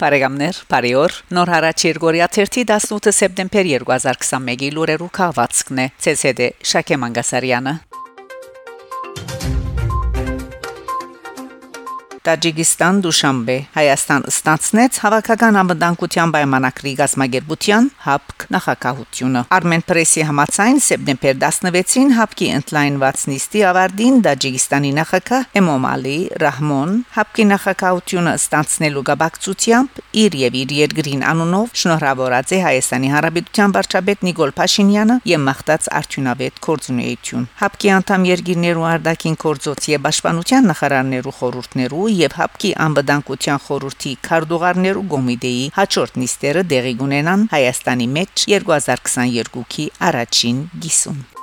Բարեկամներ, բարի օր։ Նոր հարաճ Երգորիա 18 սեպտեմբեր 2021-ի լուրերու քաղվածքն է։ ՑՍԴ Շակե Մանգասարյանը։ Տաջիկստան Դուշանբե Հայաստան ստացնեց հավաքական անվտանգության պայմանագրի գազագերբության հապկ նախակահությունը Armen Press-ի համաձայն սեպտեմբեր 16-ին հապկի ընդլայնված նիստի ավարտին Տաջիկստանի նախագահ Էմոմալի Ռահմոն հապկի նախակահությունը ստացնելու գաբակցությամբ իր եւ իր երկրին անունով շնորհավորած է Հայաստանի Հանրապետության վարչապետ Նիկոլ Փաշինյանը եւ մաղթած արդյունավետ կորձունեություն հապկի անդամ երկիրներու արդակին կորձոց եւ պաշտպանության նախարարներու խորհուրդներու եւ հապկի անվտանգության խորհրդի քարտուղարներու կոմիտեի հաջորդ նիստերը դեղի կունենան Հայաստանի մեջ 2022-ի առաջին գիսում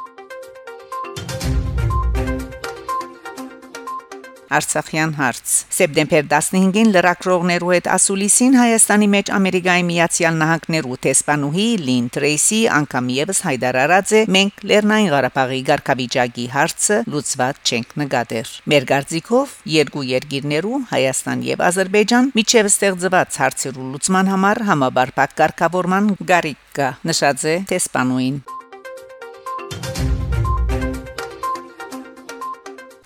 Արցախյան հարց. Սեպտեմբեր 15-ին լրակրողներու հետ ասուլիսին Հայաստանի մեջ Ամերիկայի Միացյալ Նահանգներու տեսփանուհի Լին Տրեյսի անգամ եւս հայտարարած է. Մենք Լեռնային Ղարաբաղի ղարքավիճակի հարցը լուծված չենք նկատեր Մեր գարձիկով երկու երկիրներու Հայաստան եւ Ադրբեջան միջև ստեղծված հարցերու լուծման համար համաբարփակ ղարքավորման գարիկ կա նշած է տեսփանուին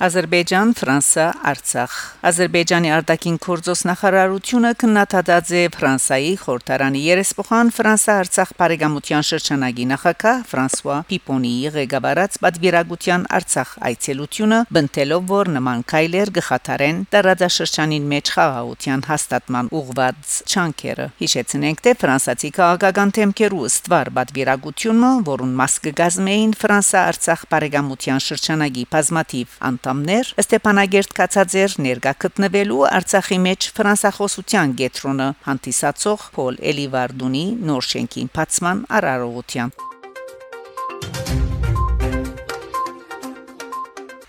Ադրբեջան, Ֆրանսա, Արցախ։ Ադրբեջանի արտաքին գործոս նախարարությունը քննադատած է Ֆրանսայի խորհրդարանի երեսփոխան Ֆրանսա-Արցախ բարեկամության շրջանագի նախակահ Ֆրանսուয়া Պիպոնիի ղեկավարած պատվիրակության Արցախ այցելությունը բնտելով որ նման քայլեր գխաթարեն տարածաշրջանին մեջ խաղաղության հաստատման ուղված չանքերը։ Հիշեցնենք թե ֆրանսացի քաղաքական թեմքերու ստվար պատվիրակությունը, որուն մաս կգազմեին Ֆրանսա-Արցախ բարեկամության շրջանագի բազմաթիվ անդամ անդամներ Ստեփանագերտ Կացաձեր ներկա գտնվելու Արցախի մեջ ֆրանսախոսության գետրոնը հանդիսացող Փոլ Էլիվարդունի նոր շենքին բացման արարողության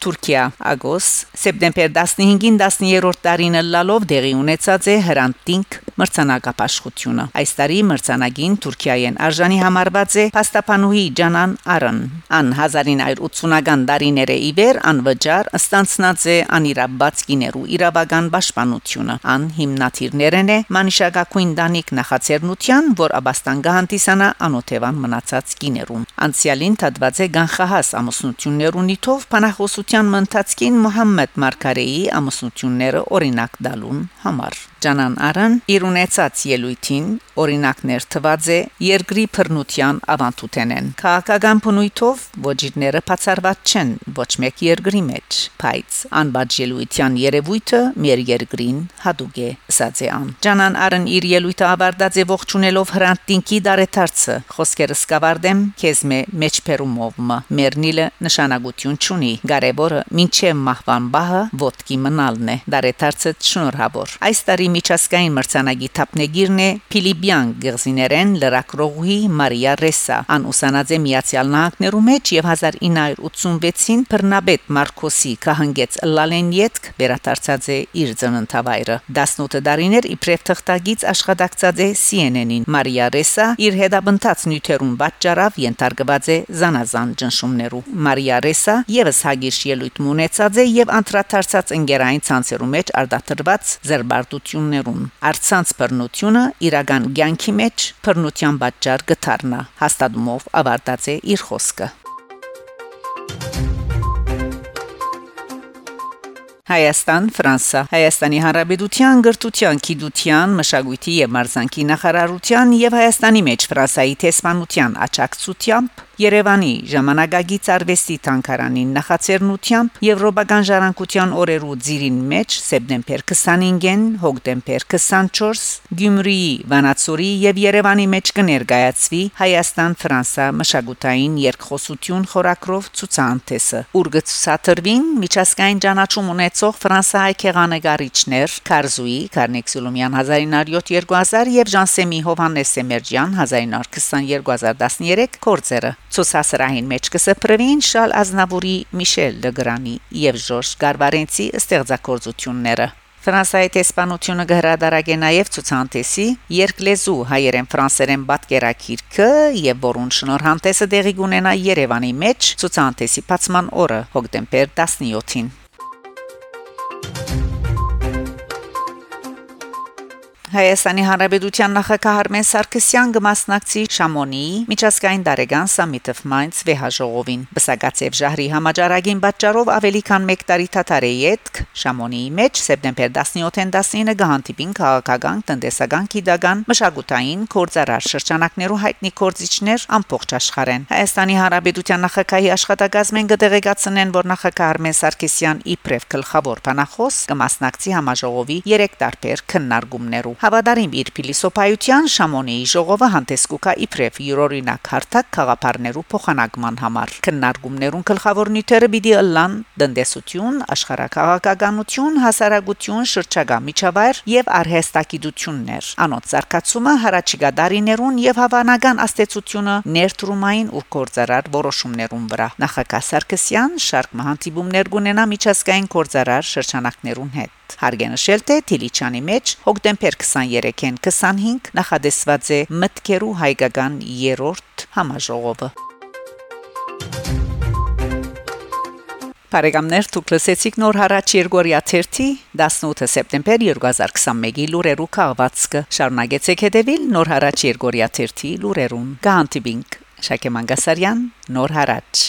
Թուրքիա ագոս սեպտեմբեր 15-ին 10-րդ տարին լալով դեղի ունեցած է հրանտինք մրցանակապաշխությունը այս տարի մրցանագին Թուրքիայեն արժանի համարված է Պաստապանուհի Ջանան Արն ան 1980-ական դարիները իվեր անվճար ստանցնած է անիրաբաց գիներու իրավական պաշտպանությունը ան հիմնադիրներն է մանիշակակույն դանիկ նախաձեռնության որ աբաստան գահանտիսանա անօթևան մնացած գիներում անցյալին թադված է գանխահաս ամուսնություններու նիթով փանախոսության մնացքին Մուհամմեդ Մարկարեի ամուսնությունները օրինակ դալուն համար Ջանան Արան իր ունեցած ելույթին օրինակներ թված է երկրի բռնության ավանդութենեն քաղաքական բնույթով ոչիրները բացառված չեն ոչ մեկ երկրի մեջ բայց անբաջ ելույթյան երևույթը մեր երկրին հadoop է ասացե ան Ջանան Արան իր ելույթը ավարտած է ողջունելով հրանտինքի դարեթարցը. Խոսքերը սկավարդեմ քեզ մե մեջբերումով մերնիլը նշանակություն չունի կարևորը ինչե մահվան բահը ոտքի մնալն է դարեթարցը շնորհավոր այս տարի միջազգային մրցանակի թափնեգիրն է Փիլիպյան գերզիներեն լրակրողի Մարիա Ռեսա ան ուսանած է Միացյալ Նահանգներու մեջ եւ 1986-ին Բռնաբեդ Մարկոսի կահանգեց Լալենյետք վերադարձած է իր ծննդավայրը 18 տարիներ իբրև թղթագից աշխատակցած է CNN-ին Մարիա Ռեսա իր հետաբնթած նյութերուն պատճառով ենթարկված է զանազան ճնշումներու Մարիա Ռեսա եւս հագիշ ելույթ ունեցած է եւ անդրադարձած ընկերային ցանցերու մեջ արդատրված զերբարտություն բռնություններուն արցանց բռնությունը իրական ցանկի մեջ բռնության պատճառ գթարնա հաստատումով ավարտած է իր խոսքը Հայաստան, Ֆրանսա, Հայաստանի Հանրապետության գրթության, գիտության, մշակույթի եւ մարզանկի նախարարության եւ Հայաստանի մեջ Ֆրանսայի տեսփանության աճակցությամբ Երևանի ժամանակագից արվեստի տանկարանին նախաձեռնությամբ Եվրոպական ժառանգության օրերու ծիրին մեջ սեպտեմբեր 25-ին, հոկտեմբեր 24 Գյումրիի, Վանացորի եւ Երևանի մեջ կներկայացվի Հայաստան-Ֆրանսա մշակութային երկխոսություն խորակրով ցուցանտեսը։ Ուրգծաթրվին միջազգային ճանաչում ունեցող ֆրանսահայ քեղանեգարիչներ Կարզուի, Կարնեկ Սուլոմյան 1907 2000 եւ Ժանսեմի Հովանես Սեմերջյան 1922 2013 կորձերը Ցուսասրահին մեջ կսփռվին Շալ Ազնավուրի Միշել Լեգրանի եւ Ժորժ Գարվարենցի ստեղծագործությունները Ֆրանսիայի տեսփանությունը գհրադարագե նաև ցուցանտեսի երկլեզու հայերեն ֆրանսերեն պատկերակիրքը եւ որուն շնորհանդեսը դեղի կունենա Երևանի մեջ ցուցանտեսի բացման օրը հոկտեմբեր 17-ին Հայաստանի Հանրապետության նախագահ Արմեն Սարգսյան կմասնակցի Շամոնի միջազգային Դարեգան Summit of Minds վեհաժողովին։ Բսակացեվ ժահրի համաճարակին պատճառով ավելի քան 1 տարի թաթար է յետք Շամոնիի մեջ սեպտեմբեր 17-ին 19-ը գահանտիպին քաղաքական, տնտեսական, գիտական, մշակութային, կորցարար շրջանակներու հայտնի կորցիչներ ամբողջ աշխարհեն։ Հայաստանի Հանրապետության նախագահի աշխատակազմեն կդեղեկացնեն, որ նախագահ Արմեն Սարգսյան իբրև գլխավոր բանախոս կմասնակցի համաժողովի 3 տարբեր քննարկումներու։ Հավադարին իր փիլիսոփայության Շամոնիի ժողովը հանդես կուկա իբրև յուրօրինակ հարթակ խաղապարներու փոխանակման համար։ Քննարկումներուն գլխավոր նյութերը պիտի ըլլան դնդեսություն, աշխարհակաղակականություն, հասարակություն, շրջագա միջավայր եւ արհեստագիտություններ։ Անոց զարգացումը հարաճիգա դարիներուն եւ հավանական աստեցությունը ներդրումային ու կորցարար որոշումներուն վրա։ Նախագահ Սարգսյան շարք մահանտիբումներ կունենա միջազգային կորցարար շրջանակներուն հետ։ Հարգենշել թե Թիլիչանի մեջ հոկտեմբեր 23-ին 25 նախադեсված է մտքերու հայկական երրորդ համաժողովը Բարեկամներ դուք լսեցիք նոր հարաճ Երգորիա 30 18 սեպտեմբեր 2021-ի լուրերու քաղվածքը շարունակեցեք հետևել նոր հարաճ Երգորիա 30 լուրերուն գանտիբինգ Շակե Մանգասարյան նոր հարաճ